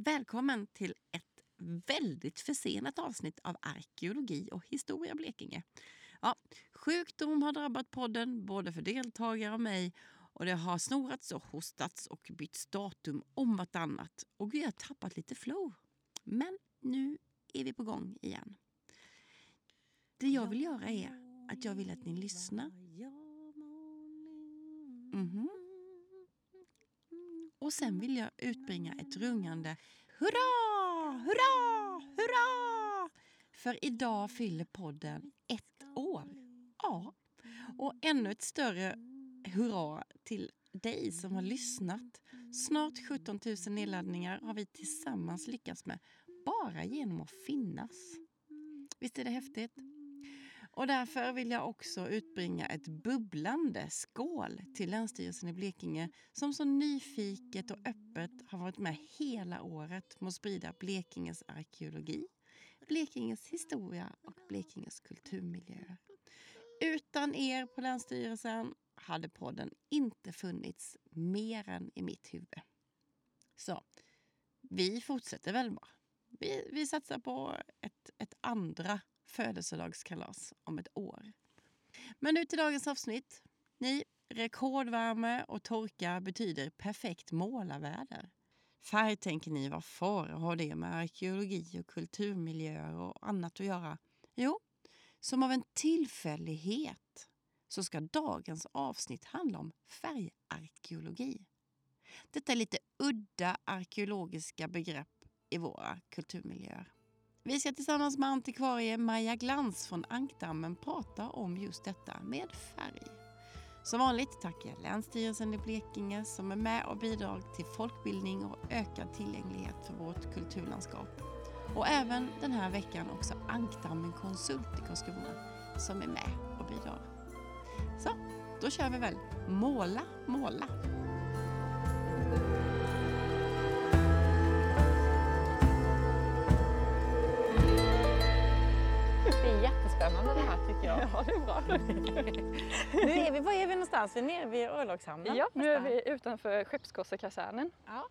Välkommen till ett väldigt försenat avsnitt av Arkeologi och historia Blekinge. Ja, sjukdom har drabbat podden både för deltagare och mig och det har snorats och hostats och bytts datum om vartannat och vi har tappat lite flow. Men nu är vi på gång igen. Det jag vill göra är att jag vill att ni lyssnar. Mhm. Och sen vill jag utbringa ett rungande Hurra! Hurra! Hurra! För idag fyller podden ett år. Ja, och ännu ett större hurra till dig som har lyssnat. Snart 17 000 nedladdningar har vi tillsammans lyckats med bara genom att finnas. Visst är det häftigt? Och därför vill jag också utbringa ett bubblande skål till Länsstyrelsen i Blekinge som så nyfiket och öppet har varit med hela året med att sprida Blekinges arkeologi, Blekinges historia och Blekinges kulturmiljöer. Utan er på Länsstyrelsen hade podden inte funnits mer än i mitt huvud. Så vi fortsätter väl bara. Vi, vi satsar på ett, ett andra födelsedagskalas om ett år. Men nu till dagens avsnitt. Ni, rekordvärme och torka betyder perfekt målarväder. Färg tänker ni, vad far har det med arkeologi och kulturmiljöer och annat att göra? Jo, som av en tillfällighet så ska dagens avsnitt handla om färgarkeologi. Detta är lite udda arkeologiska begrepp i våra kulturmiljöer. Vi ska tillsammans med antikvarie Maja Glans från Ankdammen prata om just detta med färg. Som vanligt tackar jag Länsstyrelsen i Blekinge som är med och bidrar till folkbildning och ökad tillgänglighet för vårt kulturlandskap. Och även den här veckan också Ankdammen Konsult i Karlskrona som är med och bidrar. Så, då kör vi väl. Måla, måla! Jättespännande det här tycker jag. Ja, det är bra. Nu är vi, var är vi någonstans? Vi är nere vid örlogshamnen. Ja, nu är vi utanför Skeppskossekasernen Ja.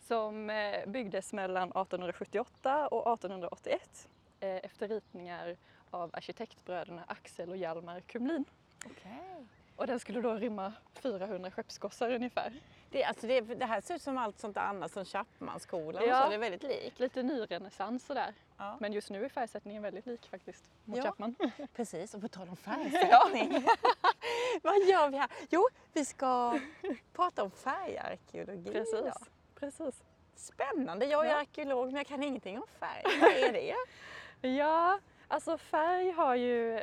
som eh, byggdes mellan 1878 och 1881 eh, efter ritningar av arkitektbröderna Axel och Hjalmar Kumlin. Okej. Och den skulle då rymma 400 skeppsgossar ungefär. Det, alltså det, det här ser ut som allt sånt annat som Chapmanskolan och Ja. så. Det är väldigt likt. Lite nyrenässans sådär. Ja. Men just nu är färgsättningen väldigt lik faktiskt mot Ja. Chapman. Precis, och på tal om färgsättning. Vad gör vi här? Jo, vi ska prata om färgarkeologi. Precis. idag. Precis. Spännande. Jag är Ja. arkeolog men jag kan ingenting om färg. Vad är det? Ja, alltså färg har ju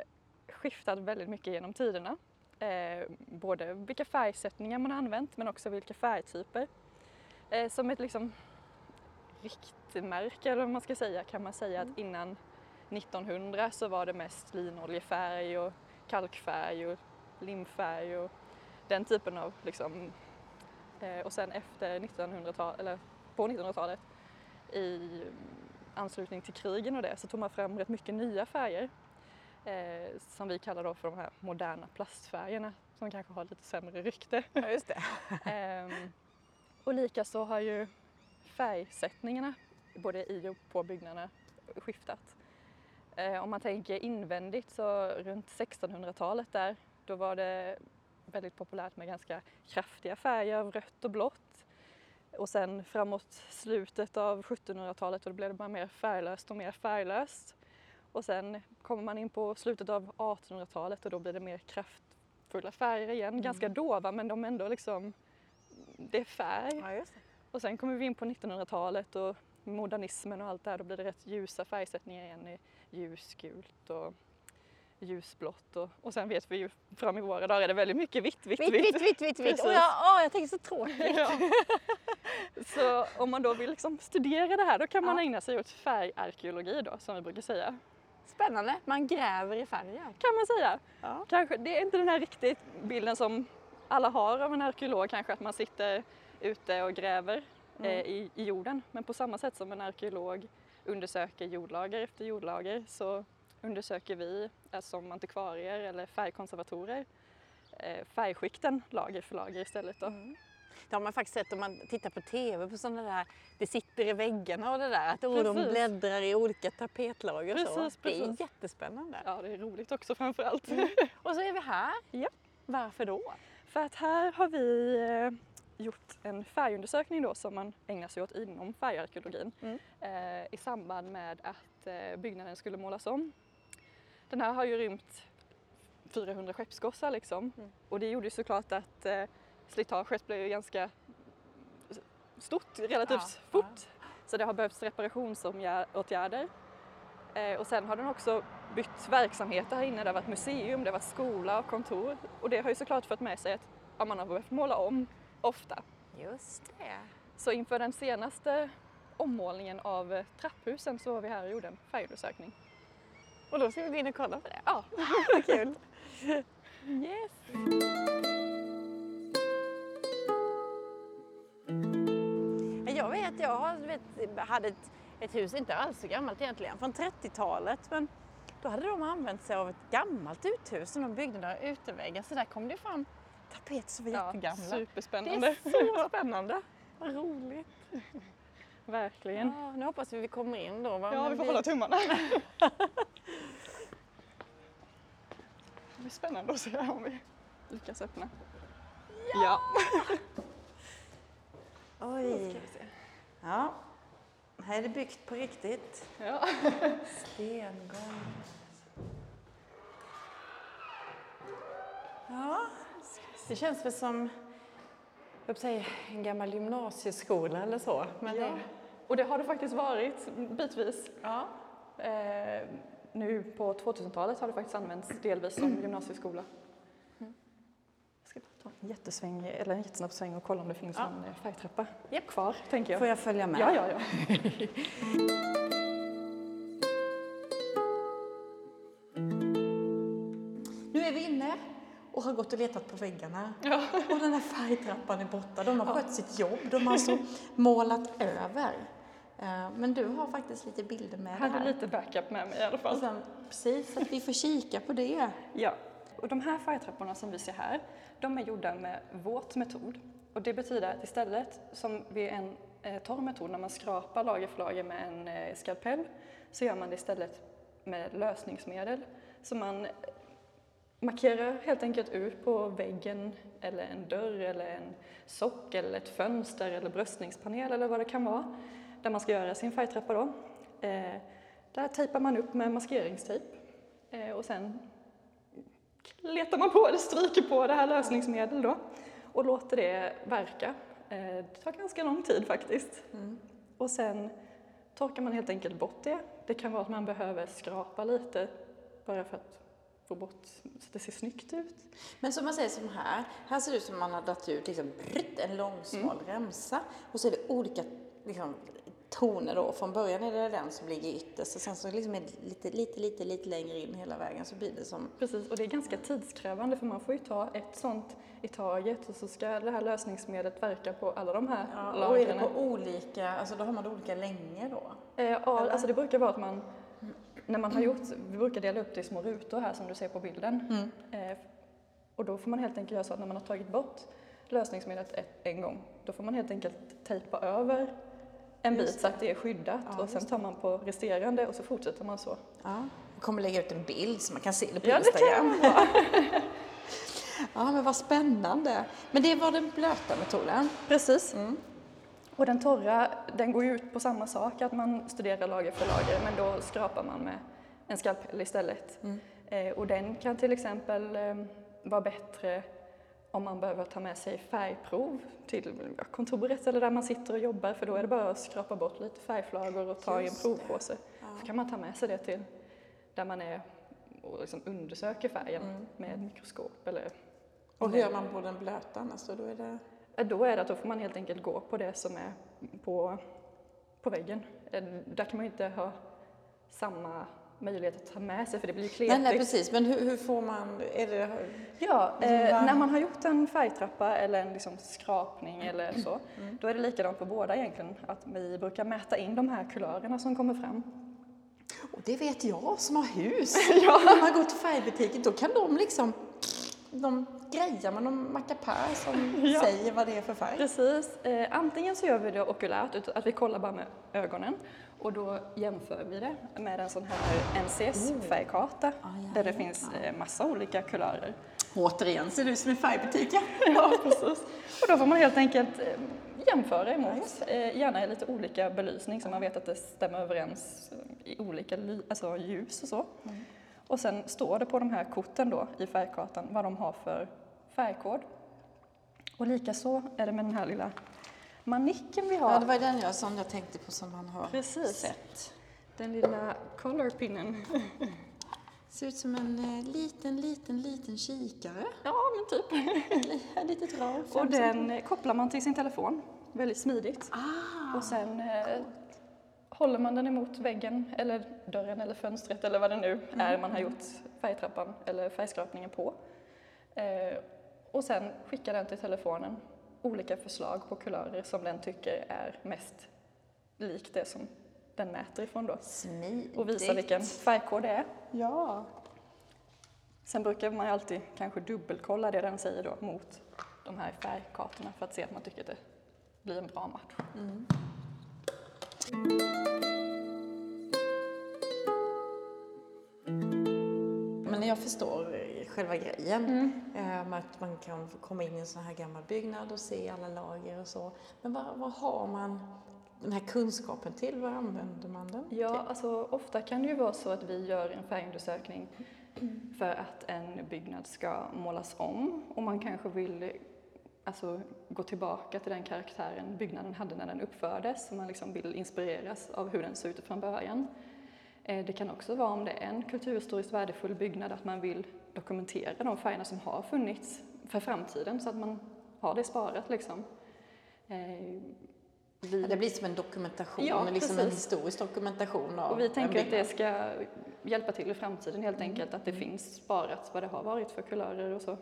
skiftat väldigt mycket genom tiderna. Eh, både vilka färgsättningar man har använt men också vilka färgtyper. Eh, som ett liksom riktmärke eller vad man ska säga kan man säga att innan 1900 så var det mest linoljefärg och kalkfärg och limfärg och den typen av liksom. Eh, och sen efter 1900-talet, eller på 1900-talet i anslutning till krigen och det så tog man fram rätt mycket nya färger eh, som vi kallar då för de här moderna plastfärgerna som kanske har lite sämre rykte. Ja, just det. Ehm, och likaså har ju färgsättningarna både i och på byggnaderna skiftat. Eh, om man tänker invändigt så runt 1600-talet där då var det väldigt populärt med ganska kraftiga färger av rött och blått. Och sen framåt slutet av 1700-talet då blev det bara mer färglöst och mer färglöst. Och sen kommer man in på slutet av 1800-talet och då blir det mer kraftfulla färger igen. Ganska dova men de ändå liksom, det är färg. Ja, det. Och sen kommer vi in på 1900-talet och modernismen och allt det här, då blir det rätt ljusa färgsättningar igen i ljusgult och ljusblått och, och sen vet vi ju fram i våra dagar är det väldigt mycket vitt, vitt, Vitt, vitt, vitt, vitt, vitt. Och jag, åh, jag tänker så tråkigt. Ja. Så om man då vill liksom studera det här då kan man Ja. ägna sig åt färgarkeologi då som vi brukar säga. Spännande. Man gräver i färgen. Kan man säga. Ja. Kanske, det är inte den här riktigt bilden som alla har av en arkeolog kanske att man sitter ute och gräver Mm. eh, i, i jorden. Men på samma sätt som en arkeolog undersöker jordlager efter jordlager så undersöker vi eh, som antikvarier eller färgkonservatorer eh, färgskikten lager för lager istället. Då. Mm. Det har man faktiskt sett om man tittar på TV på sådana där, det sitter i väggarna och det där, att oh, de Precis. bläddrar i olika tapetlager och så. Precis, Det är precis. jättespännande. Ja, det är roligt också framför allt. Och så är vi här. Ja. Varför då? För att här har vi eh, gjort en färgundersökning då som man ägnar sig åt inom färgarkeologin Mm. eh, i samband med att eh, byggnaden skulle målas om. Den här har ju rymt 400 skeppsgossar liksom Mm. och det gjorde ju såklart att eh, slitaget blev ju ganska stort relativt Ja, fort. Så det har behövts reparationsåtgärder. Eh, och sen har den också bytt verksamheter här inne. Det har varit museum, det har varit skola och kontor. Och det har ju såklart fått med sig att ja, man har behövt måla om ofta. Just det. Så inför den senaste ommålningen av trapphusen så var vi här och gjorde en färgundersökning. Och då ska vi gå in och kolla på det. Ja, Vad kul. yes! Jag vet, hade ett, ett hus, inte alls så gammalt egentligen, från 30-talet. Men då hade de använt sig av ett gammalt uthus som de byggde några uteväggar. Så där kom det fram tapeter som var Ja, jättegamla. Det superspännande. är så spännande. Vad roligt. Verkligen. Ja, nu hoppas vi vi kommer in då. va? Ja, vi får hålla tummarna. Det blir spännande att se om vi lyckas öppna. Ja! Oj. Ja. Här är det byggt på riktigt. Ja. Stengolv. Ja, det känns väl som jag säga, en gammal gymnasieskola eller så. Men ja. det, Och det har det faktiskt varit bitvis. ja. Eh, nu på 2000-talet har det faktiskt använts delvis som gymnasieskola. Jag ska ta en jättesväng, eller en jättesnabb sväng och kolla om det finns Ja. någon eh, färgtrappa Japp. kvar, tänker jag. Får jag följa med? Ja, ja, ja. Nu är vi inne och har gått och letat på väggarna. Ja. Och den här färgtrappan är borta. De har skött sitt jobb. De har alltså målat över. Eh, Men du har faktiskt lite bilder med Jag det hade här. lite backup med mig i alla fall. sen, precis, att vi får kika på det. Ja, och de här färgtrapporna som vi ser här, de är gjorda med våt metod. Och det betyder att istället som vid en eh, torr metod när man skrapar lager för lager med en eh, skalpell så gör man det istället med lösningsmedel. Så man eh, markerar helt enkelt ut på väggen eller en dörr eller en sock eller ett fönster eller bröstningspanel eller vad det kan vara där man ska göra sin färgtrappa då. Eh, där tejpar man upp med maskeringstejp eh, och sen letar man på eller stryker på det här lösningsmedel då och låter det verka. Eh, Det tar ganska lång tid faktiskt. Och sen torkar man helt enkelt bort det. Det kan vara att man behöver skrapa lite bara för att få bort så att det ser snyggt ut. Men som man säger som här, här ser det ut som man har dragit ut liksom, en lång smal remsa och så är det olika liksom, toner då. Från början är det den som ligger ytterst och sen så liksom är det lite, lite, lite, lite längre in hela vägen så blir det som Precis, och det är ganska tidskrävande för man får ju ta ett sånt i taget och så ska det här lösningsmedlet verka på alla de här Ja, och är det lagren. på olika, alltså då har man det olika länge då? Eh, ja, alltså det brukar vara att man, när man har gjort, vi brukar dela upp det i små rutor här som du ser på bilden. Eh, och då får man helt enkelt göra så att när man har tagit bort lösningsmedlet ett, en gång, då får man helt enkelt tejpa över en bit så att det är skyddat Ja, och sen tar man på resterande och så fortsätter man så. Ja. Jag kommer lägga ut en bild så man kan se det på Ja, det kan Instagram. ja, men vad spännande. Men det var den blöta metoden. Precis. Mm. Och den torra, den går ju ut på samma sak, att man studerar lager för lager, men då skrapar man med en skalpell istället. Mm. Eh, och den kan till exempel eh, vara bättre om man behöver ta med sig färgprov till ja, kontoret eller där man sitter och jobbar, för då är det bara att skrapa bort lite färgflagor och ta i en provpåse. Så kan man ta med sig det till där man är och liksom undersöker färgen Mm. med ett mikroskop eller Och hur gör man på den blöta annars då? är det... Då är det att då får man helt enkelt gå på det som är på, på väggen. Eh, Där kan man inte ha samma möjlighet att ta med sig för det blir ju Nej, kletigt. nej, precis. Men hur, hur får man... Är det... Ja, Liksom eh, när man har gjort en färgtrappa eller en liksom skrapning eller så, Mm. då är det likadant på båda egentligen. Att vi brukar mäta in de här kulörerna som kommer fram. Och det vet jag som har hus. När man går till färgbutiken, då kan de liksom... De grejar man någon mackapär som Ja. säger vad det är för färg? Precis. Eh, antingen så gör vi det okulärt, att vi kollar bara med ögonen och då jämför vi det med en sån här NCS-färgkarta Ah, ja, där det finns eh, massa olika kulörer. Återigen ser det ut som en färgbutik. Ja. Ja, precis. Och då får man helt enkelt eh, jämföra emot, eh, gärna i lite olika belysning så man vet att det stämmer överens i olika alltså ljus och så. Och sen står det på de här korten då i färgkartan vad de har för färgkod. Och likaså är det med den här lilla manicken vi har. ja, det var den jag, som jag tänkte på som man har Precis. sett. Den lilla colorpinnen. Ser ut som en eh, liten, liten, liten kikare. Ja, men typ. Ett litet rör. Och den eh, kopplar man till sin telefon. Väldigt smidigt. Ah, Och sen eh, håller man den emot väggen eller dörren eller fönstret eller vad det nu är man har gjort färgtrappan eller färgskrapningen på. Eh, och sen skickar den till telefonen olika förslag på kulörer som den tycker är mest likt det som den mäter ifrån då. Smidigt. Och visar vilken färgkod det är. Ja. Sen brukar man ju alltid kanske dubbelkolla det den säger då mot de här färgkartorna för att se att man tycker att det blir en bra match. Men jag förstår själva grejen. Mm. Eh, med att man kan komma in i en sån här gammal byggnad och se alla lager och så. Men vad, vad har man den här kunskapen till? Vad använder man den Ja, till? alltså ofta kan det ju vara så att vi gör en färgundersökning för att en byggnad ska målas om och man kanske vill alltså, gå tillbaka till den karaktären byggnaden hade när den uppfördes så man liksom vill inspireras av hur den såg ut från början. Eh, Det kan också vara om det är en kulturhistoriskt värdefull byggnad att man vill dokumentera de färgerna som har funnits för framtiden så att man har det sparat liksom. Eh, vi- Ja, Det blir som en dokumentation, Ja, liksom en historisk dokumentation av Och vi tänker att det ska hjälpa till i framtiden helt enkelt, att det finns sparat vad det har varit för kulörer och så.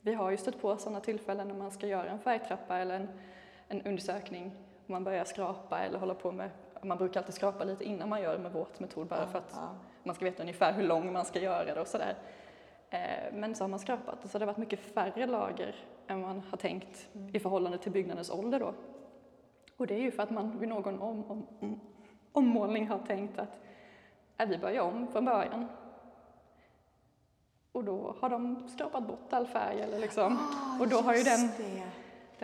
Vi har ju stött på sådana tillfällen när man ska göra en färgtrappa eller en, en undersökning och man börjar skrapa eller hålla på med, man brukar alltid skrapa lite innan man gör med våtmetod bara för att Ja. Man ska veta ungefär hur lång man ska göra det och sådär. Eh, Men så har man skrapat och så har det varit mycket färre lager än man har tänkt i förhållande till byggnadens ålder då. Och det är ju för att man vid någon om, om, om, ommålning har tänkt att äh, vi börjar om från början. Och då har de skrapat bort all färg eller liksom. Ah, och då har ju den,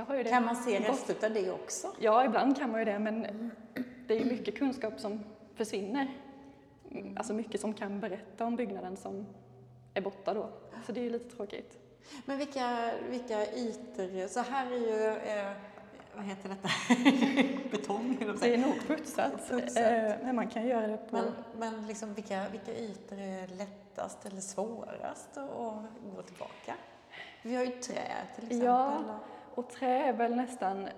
har ju Kan man se rester av det också? Ja, ibland kan man ju det, men det är ju mycket kunskap som försvinner. Mm, Alltså mycket som kan berätta om byggnaden som är borta då. Så det är ju lite tråkigt. Men vilka, vilka ytor, så här är ju, eh, vad heter detta? Betong, Det är nog putsat, Putsat. eh, men man kan göra det på... Men, men liksom vilka, vilka ytor är lättast eller svårast att gå tillbaka? Vi har ju trä till exempel. Ja. Och trä är väl nästan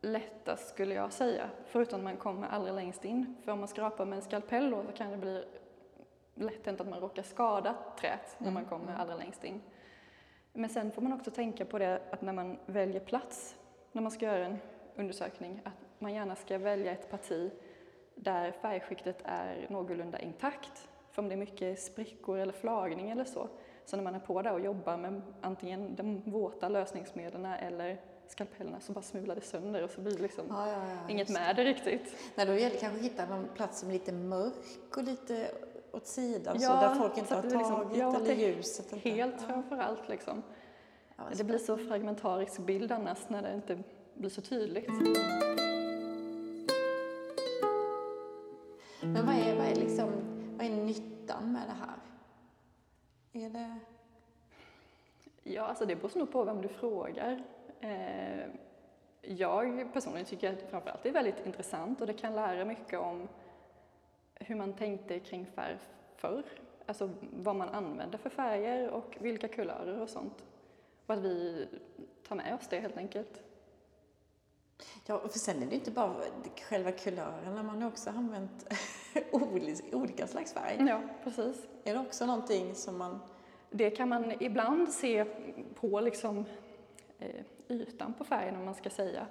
lättast skulle jag säga, förutom man kommer allra längst in. För om man skrapar med en skalpell då så kan det bli lätt hänt att man råkar skada träet när man kommer allra längst in. Men sen får man också tänka på det att när man väljer plats, när man ska göra en undersökning, att man gärna ska välja ett parti där färgskiktet är någorlunda intakt. För om det är mycket sprickor eller flagning eller så, så när man är på där och jobbar med antingen de våta lösningsmedlen eller skalpellerna så bara smular det sönder och så blir det liksom Ja, ja, ja, inget med det riktigt. Nej, då gäller det kanske att hitta någon plats som är lite mörk och lite åt sidan så där folk inte har liksom- tagit ja, eller ljuset. Inte. Helt ja. framför allt liksom. Det blir så fragmentarisk bild annars när det inte blir så tydligt. Men vad är, vad är, liksom, vad är nyttan med det här? Är det... Ja, alltså det beror nog på vem du frågar. Eh, jag personligen tycker att framförallt det är väldigt intressant och det kan lära mycket om hur man tänkte kring färg förr. Alltså vad man använde för färger och vilka kulörer och sånt. Och att vi tar med oss det helt enkelt. Ja, för sen är det inte bara själva kulörerna, man har också använt oli- olika slags färg. Ja, precis. Är det också någonting som man... Det kan man ibland se på liksom, eh, ytan på färgen om man ska säga.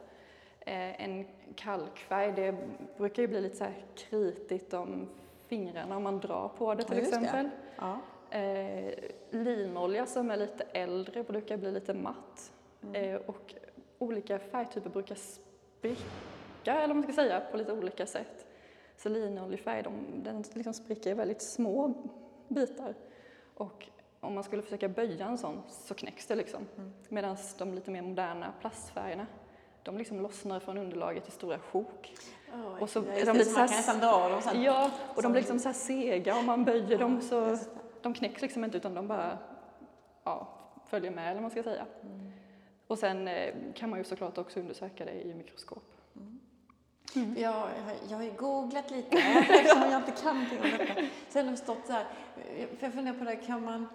Eh, en kalkfärg, det brukar ju bli lite så här kritigt om fingrarna om man drar på det till just det. exempel. Ja. Eh, linolja som är lite äldre brukar bli lite matt. Eh, och olika färgtyper brukar spricka, eller vad man ska säga, på lite olika sätt. Så linoljefärg, de, den liksom spricker i väldigt små bitar. Och om man skulle försöka böja en sån så knäcks det liksom. Mm. Medan de lite mer moderna plastfärgerna, de liksom lossnar från underlaget i stora sjok. Oh, Och så ja, de lite så man kan nästan dra dem sen. Ja, och de blir liksom så här sega om man böjer dem så de knäcks liksom inte utan de bara ja, följer med eller vad man ska säga. Mm. Och sen eh, kan man ju såklart också undersöka det i mikroskop. Jag, jag, har- jag har ju googlat lite eftersom jag inte kan någonting om detta. Sen har det stått så här, för jag funderar på det, kan man, eh,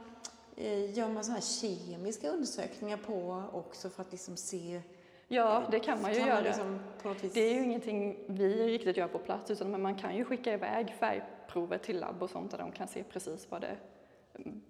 gör man sådana här kemiska undersökningar på också för att liksom se? Ja, det kan man ju göra. liksom på något vis, Det är ju ingenting vi riktigt gör på plats utan men man kan ju skicka iväg färgprover till labb och sånt där de kan se precis vad det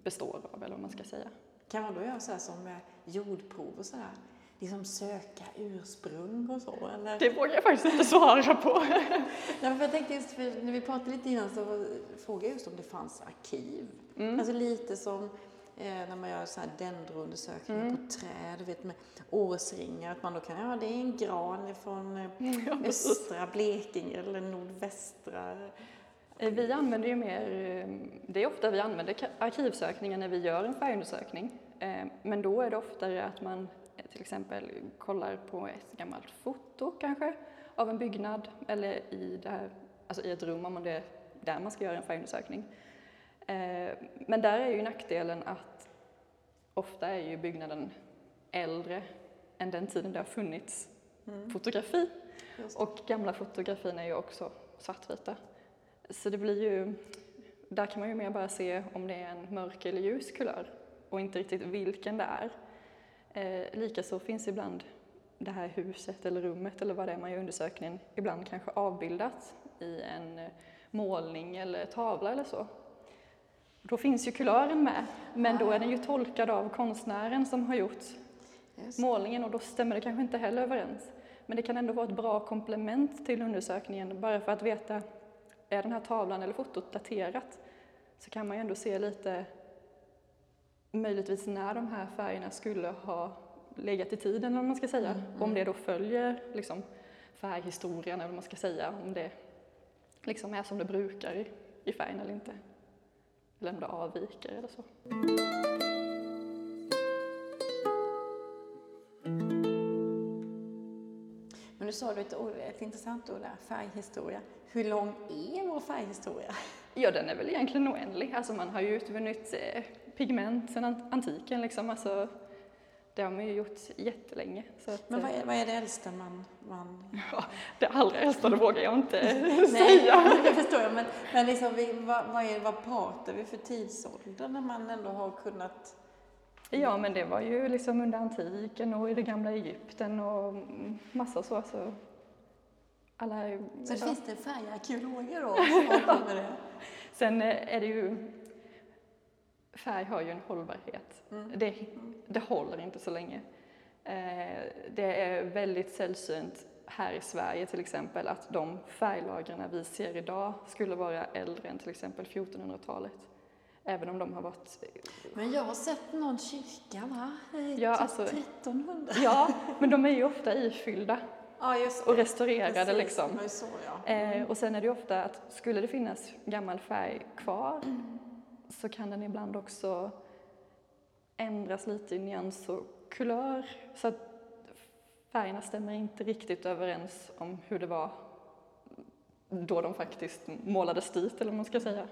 består av eller vad man ska säga. Kan man då göra så här som med jordprov och så här? Liksom söka ursprung och så? Eller? Det vågar jag faktiskt inte svara på. Nej, jag tänkte just, när vi pratade lite innan så frågade jag just om det fanns arkiv. Mm. Alltså lite som eh, när man gör så här dendroundersökningar Mm. på träd, vet med årsringar, att man då kan, ja det är en gran från eh, Ja, östra Blekinge eller nordvästra. Eh, Vi använder ju mer, eh, det är ofta vi använder arkivsökningar när vi gör en färgundersökning. Eh, Men då är det oftare att man eh, till exempel kollar på ett gammalt foto kanske av en byggnad eller i, det här, alltså i ett rum om det är där man ska göra en färgundersökning. Eh, Men där är ju nackdelen att ofta är ju byggnaden äldre än den tiden det har funnits fotografi. Just det. Och gamla fotografin är ju också svartvita. Så det blir ju, där kan man ju mer bara se om det är en mörk eller ljus kulör och inte riktigt vilken det är. Eh, Likaså finns ibland det här huset eller rummet eller vad det är man gör undersökningen ibland kanske avbildat i en målning eller tavla eller så. Då finns ju kulören med, men då är den ju tolkad av konstnären som har gjort Just. målningen och då stämmer det kanske inte heller överens. Men det kan ändå vara ett bra komplement till undersökningen bara för att veta är den här tavlan eller fotot daterat så kan man ju ändå se lite möjligtvis när de här färgerna skulle ha legat i tiden eller vad man ska säga. Mm, Om det då följer liksom, färghistorien eller vad man ska säga, om det liksom är som det brukar i, i färgen eller inte. Det avviker eller så. Men du sa du ett, ord, ett intressant ord där, färghistoria. Hur lång är vår färghistoria? Ja, den är väl egentligen oändlig. Alltså man har ju utvunnit eh, pigment sedan an- antiken liksom. Alltså, det har man ju gjort jättelänge. Att, Men vad eh, är, vad är det äldsta man... man... det allra äldsta, det vågar jag inte Nej, säga. det förstår jag. Men, men liksom, vi, vad, vad, är, vad pratar vi för tidsålder när man ändå har kunnat... Ja, men det var ju liksom under antiken och i det gamla Egypten och massa så. så alla, Så det ja. finns det färgarkeologer då som håller på med det? Sen eh, är det ju, färg har ju en hållbarhet. Mm. Det, det håller inte så länge. Eh, Det är väldigt sällsynt här i Sverige till exempel att de färglagren vi ser idag skulle vara äldre än till exempel 1400-talet. Även om de har varit, Men jag har sett någon kyrka, va? Eh, Ja, typ alltså- 1300. ja, men de är ju ofta ifyllda Ja, och restaurerade Precis, liksom. så, ja. Eh, och sen är det ju ofta att skulle det finnas gammal färg kvar så kan den ibland också ändras lite i nyans och kulör så att färgerna stämmer inte riktigt överens om hur det var då de faktiskt målades dit eller vad man ska säga.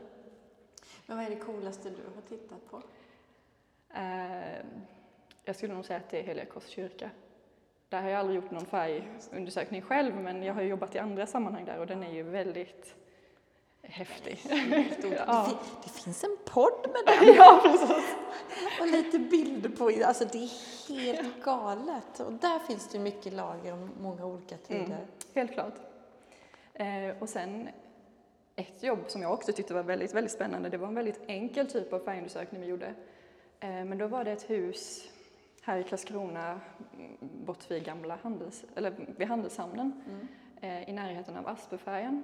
Men vad är det coolaste du har tittat på? Eh, jag skulle nog säga att det är Heliga Kors kyrka. Där har jag aldrig gjort någon färgundersökning själv men jag har jobbat i andra sammanhang där och den är ju väldigt häftig. Ja. det, fin- det finns en podd med den ja, precis. och lite bilder på. Alltså det är helt galet. Och där finns det mycket lager om många olika tider. Mm. Helt klart. Eh, och sen ett jobb som jag också tyckte var väldigt, väldigt spännande, det var en väldigt enkel typ av färgundersökning vi gjorde. Eh, men då var det ett hus här i Karlskrona, mm, bort vid gamla handels, eller vid handelshamnen, Mm. eh, i närheten av Asperfärgen.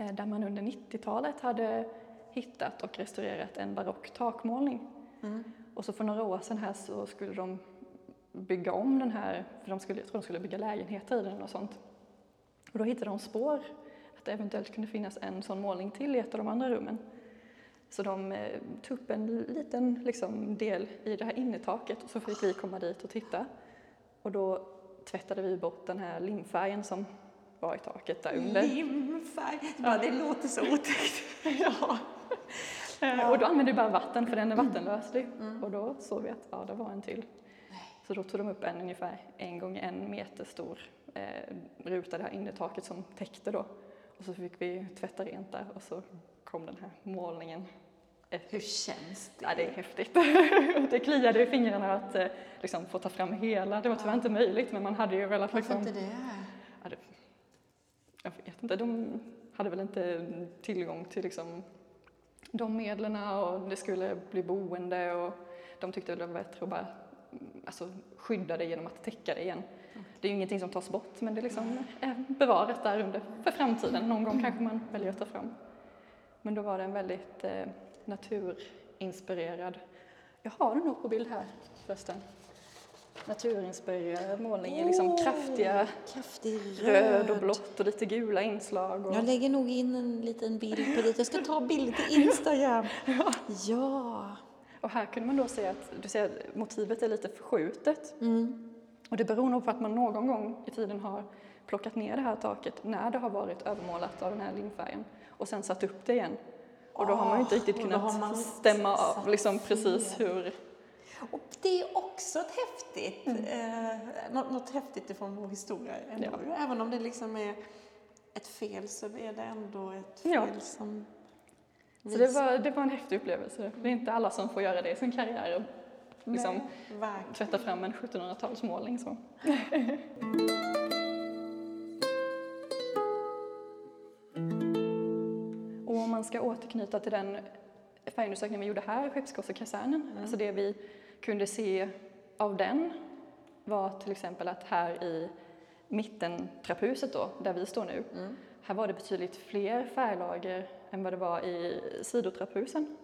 Eh, där man under 90-talet hade hittat och restaurerat en barock takmålning. Mm. Och så för några år sedan här så skulle de bygga om den här, för de skulle, jag tror de skulle bygga lägenheter i den och sånt. Och då hittade de spår att det eventuellt kunde finnas en sån målning till i ett av de andra rummen. Så de eh, tog upp en liten liksom, del i det här innertaket och så fick vi komma dit och titta. Och då tvättade vi bort den här limfärgen som var i taket där under. Limfärg, bara det låter så otäckt. ja. Eh, Och då använde vi bara vatten för den är vattenlöslig. Och då såg vi att ja, det var en till. Så då tog de upp en ungefär en gång en meter stor eh, ruta, det här innertaket som täckte då. Och så fick vi tvätta rent där och så kom den här målningen. Hur känns det? Ja, det är häftigt. det kliade i fingrarna att eh, liksom, få ta fram hela. Det var tyvärr inte möjligt, men man hade ju velat Varför liksom, inte det? Ja, det, jag vet inte, de hade väl inte tillgång till liksom de medlen och det skulle bli boende och de tyckte det var bättre att bara mm, alltså, skydda det genom att täcka det igen. Det är ju ingenting som tas bort men det är liksom är bevarat där under för framtiden. Någon gång kanske man väljer att ta fram. Men då var det en väldigt eh, naturinspirerad, jag har den nog på bild här förresten, naturinspirerad målning i liksom kraftiga Kraftig röd och blått och lite gula inslag. Och, Jag lägger nog in en liten bild på dit. Jag ska ta bild till Instagram. Ja. och här kunde man då se att, du ser att motivet är lite förskjutet. Mm. Och det beror nog på att man någon gång i tiden har plockat ner det här taket när det har varit övermålat av den här limfärgen och sen satt upp det igen. Och då har man ju inte riktigt kunnat stämma av liksom precis hur... Och det är också ett häftigt, eh, något, något häftigt ifrån vår historia. Ändå. Ja. Även om det liksom är ett fel så är det ändå ett Ja. fel som Så det var, det var en häftig upplevelse. Det är inte alla som får göra det i sin karriär och liksom Nej, tvätta fram en 1700-talsmålning så. och om man ska återknyta till den färgundersökningen vi gjorde här i Skeppsgårdskasernen, alltså det vi kunde se av den var till exempel att här i mitten trapphuset då, där vi står nu, här var det betydligt fler färglager än vad det var i sidotrapphusen.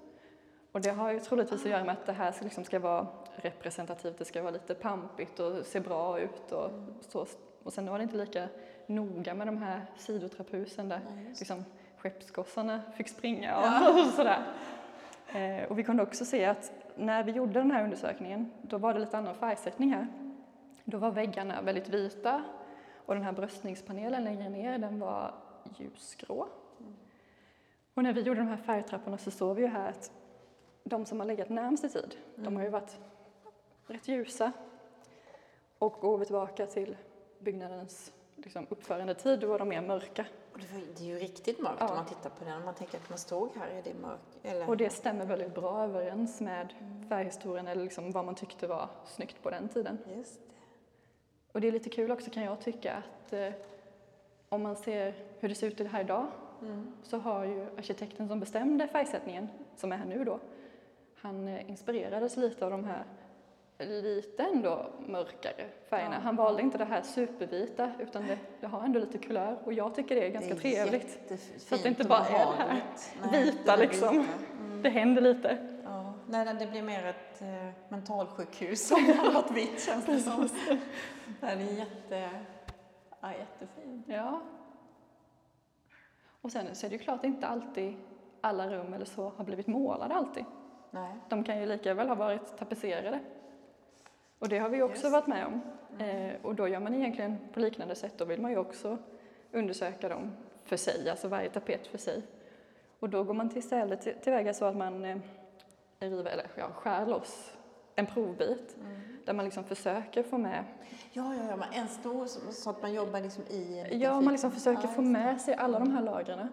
Och det har ju troligtvis att göra med att det här liksom ska vara representativt, det ska vara lite pampigt och se bra ut och så. Och sen var det inte lika noga med de här sidotrapphusen där liksom skeppsgossarna fick springa och sådär. Eh, och vi kunde också se att när vi gjorde den här undersökningen, då var det lite annan färgsättning här. Då var väggarna väldigt vita och den här bröstningspanelen längre ner, den var ljusgrå. Och när vi gjorde de här färgtrapporna så såg vi ju här att de som har legat närmst i tid, de har ju varit rätt ljusa. Och går vi tillbaka till byggnadens liksom, uppförandetid, då var de mer mörka. Och det, var, det är ju riktigt mörkt Ja. om man tittar på den. Man tänker att man stod här i det mörk. Eller? Och det stämmer väldigt bra överens med färghistorien eller liksom vad man tyckte var snyggt på den tiden. Just det. Och det är lite kul också kan jag tycka att eh, om man ser hur det ser ut här idag så har ju arkitekten som bestämde färgsättningen, som är här nu då, han eh, inspirerades lite av de här lite ändå mörkare färgerna. Han valde inte det här supervita utan det, det har ändå lite kulör och jag tycker det är ganska det är trevligt. Så att det inte bara är det här. Nej, vita det liksom. vita. Mm. Det händer lite. Ja. Nej, det blir mer ett eh, mentalsjukhus som har något vitt känns det som. Det är jätte, ja, jättefint. Ja. Och sen så är det ju klart inte alltid alla rum eller så har blivit målade alltid. Nej. De kan ju lika väl ha varit tapetserade. Och det har vi också varit med om. Eh, och då gör man egentligen på liknande sätt. Då vill man ju också undersöka dem för sig, alltså varje tapet för sig. Och då går man till istället till- tillväga så att man eh, river, eller ja, skär loss en provbit där man liksom försöker få med Ja, ja, ja, en stor så, att man jobbar liksom i Ja, man liksom försöker Ja, få med sig alla de här lagren.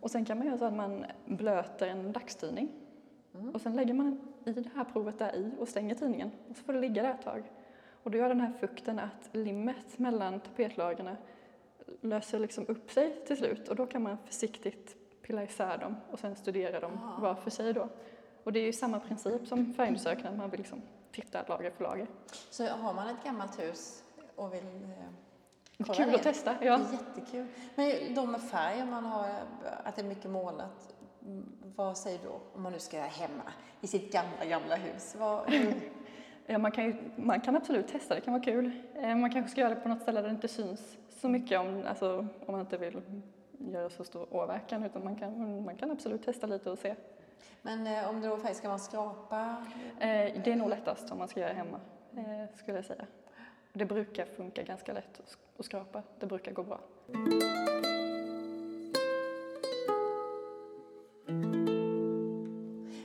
Och sen kan man göra så att man blöter en dagstidning. Och sen lägger man i det här provet där i och stänger tidningen. Och så får det ligga där ett tag. Och då gör den här fukten att limmet mellan tapetlagren löser liksom upp sig till slut. Och då kan man försiktigt pilla isär dem och sen studera dem var för sig då. Och det är ju samma princip som färgundersökningen, att man vill liksom titta lager för lager. Så har man ett gammalt hus och vill eh, kolla Kul det. att testa, Det ja. är jättekul. Men de med färg, om man har att det är mycket målat, vad säger du om man nu ska göra hemma i sitt gamla, gamla hus? Vad, Ja, man, kan ju, man kan absolut testa, det kan vara kul. Eh, Man kanske ska göra det på något ställe där det inte syns så mycket om, alltså, om man inte vill göra så stor åverkan utan man kan, man kan absolut testa lite och se. men eh, om det då faktiskt ska en skrapa? Eh, Det är nog lättast om man ska göra hemma, eh, skulle jag säga. Det brukar funka ganska lätt att skrapa, det brukar gå bra.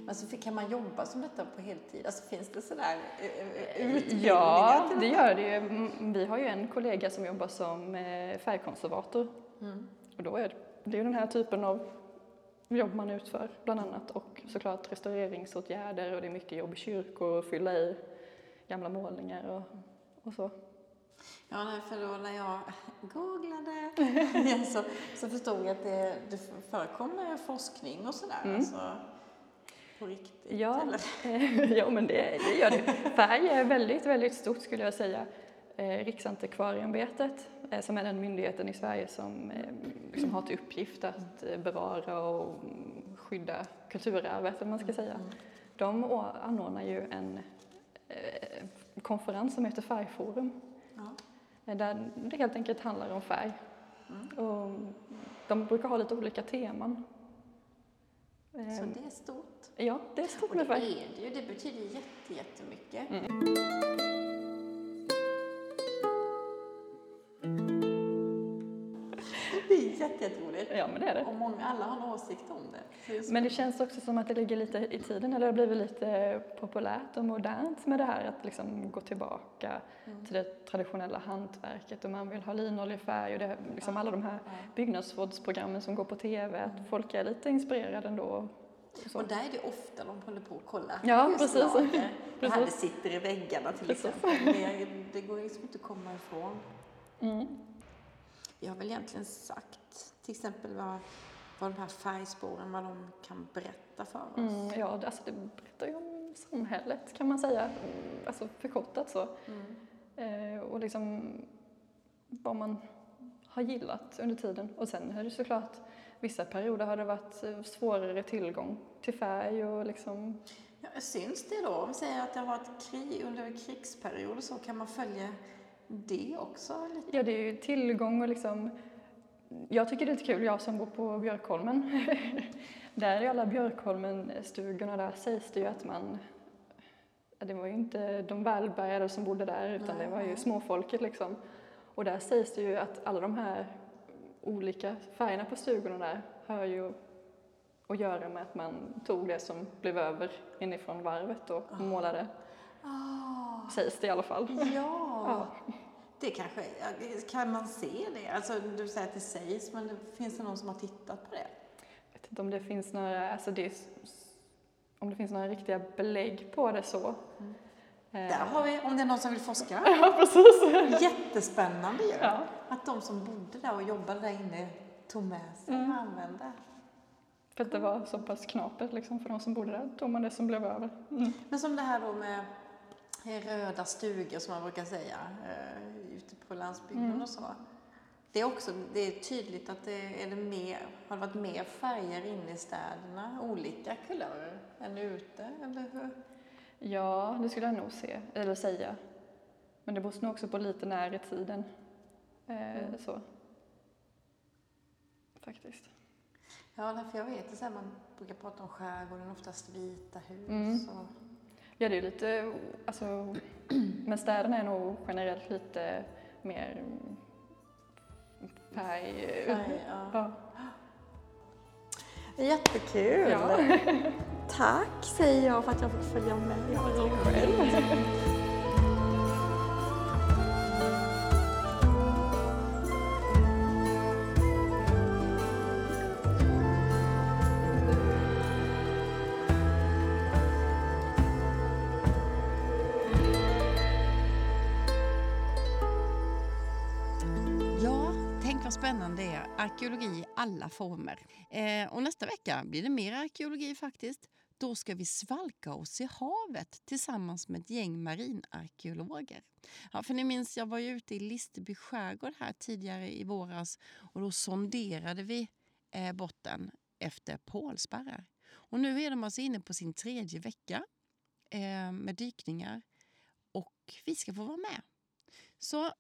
Alltså, kan man jobba som detta på heltid? Alltså, finns det sådär eh, eh, utbildningar Ja, det gör det ju. Mm, Vi har ju en kollega som jobbar som eh, färgkonservator. Mm. Och då är det, det är ju den här typen av jobb man utför bland annat och såklart restaureringsåtgärder och det är mycket jobb i kyrkor, fylla i gamla målningar och, och så. Ja, nej, för då när jag googlade så, så förstod jag att det, det förekommer forskning och sådär. Mm. Alltså, på riktigt. Ja, ja men det, det gör det. Färg är väldigt, väldigt stort skulle jag säga. Eh, Riksantikvarieämbetet, eh, som är den myndigheten i Sverige som eh, liksom har till uppgift att bevara och mm, skydda kulturarvet, om man ska säga. De å- anordnar ju en konferens som heter Färgforum. Ja. Där det helt enkelt handlar om färg. Och de brukar ha lite olika teman. Så det är stort. Ja, det är stort Och det är det ju. Det betyder jätte, jättemycket. Mm. Det är jätte, jätteroligt. Ja, men det är det. Och många, alla har en åsikt om det. Men det känns också som att det ligger lite i tiden, eller det har blivit lite populärt och modernt med det här att liksom gå tillbaka Mm. till det traditionella hantverket och man vill ha linoljefärg och det, liksom alla de här Ja. byggnadsvårdsprogrammen som går på TV, att folk är lite inspirerade ändå. Och. Och där är det ofta de håller på att kolla Ja, just precis. lager. Det här det sitter i väggarna till Precis. exempel. Det, det går liksom inte att komma ifrån. Mm. Vi har väl egentligen sagt till exempel vad, vad de här färgspåren, vad de kan berätta för oss. Mm, ja, alltså det berättar ju om samhället kan man säga, Mm, alltså förkortat så. Mm. Eh, och liksom vad man har gillat under tiden. Och sen är det såklart, vissa perioder har det varit eh, svårare tillgång till färg och liksom, Ja, syns det då? Om vi säger att det har varit krig under krigsperioder så kan man följa det också lite? ja det är ju tillgång och liksom, jag tycker det är lite kul, jag som bor på Björkholmen, där i alla Björkholmen-stugorna där sägs det ju att man det var ju inte de välbärgade som bodde där utan det var ju Nej. småfolket liksom. Och där sägs det ju att alla de här olika färgerna på stugorna där har ju att göra med att man tog det som blev över inifrån varvet och målade. Ah, Sägs det i alla fall. ja. Ja. Det kanske, kan man se det? Alltså, du säger att det sägs, men det, finns det någon som har tittat på det? Jag vet inte om det finns några, alltså det är, om det finns några riktiga belägg på det så. Eh, Där har vi, om det är någon som vill forska. Ja, precis. Jättespännande ju. Ja. Att de som bodde där och jobbade där inne tog med sig Mm. och använde. För att det var så pass knapert liksom för de som bodde där, tog man det som blev över. Mm. Men som det här då med röda stugor som man brukar säga eh, ute på landsbygden Mm. och så. Det är också det är tydligt att det är det mer, har det varit mer färger inne i städerna, olika kulörer, än ute, eller hur? Ja, det skulle jag nog se, eller säga. Men det beror nog också på lite när i tiden. Eh, Mm. Så. Faktiskt. Ja, därför jag vet här, man brukar prata om skärgården, oftast vita hus. Mm. Och, Ja, det är lite, alltså, men städerna är nog generellt lite mer färg... färg, ja. Ja. Jättekul! Ja. Tack säger jag för att jag fick följa med. Jag var roligt. Vad spännande det är. Arkeologi i alla former. Eh, och nästa vecka blir det mer arkeologi faktiskt. Då ska vi svalka oss i havet tillsammans med ett gäng marinarkeologer. Ja, för ni minns, jag var ju ute i Listerby skärgård här tidigare i våras och då sonderade vi eh, botten efter pålsparrar. Och nu är de alltså inne på sin tredje vecka eh, med dykningar och vi ska få vara med. Så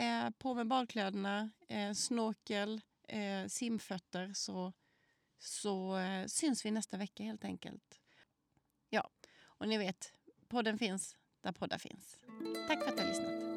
eh, på med badkläderna, eh, snorkel, eh, simfötter så, så eh, syns vi nästa vecka helt enkelt. Ja, och ni vet, podden finns där poddar finns. Tack för att du har lyssnat.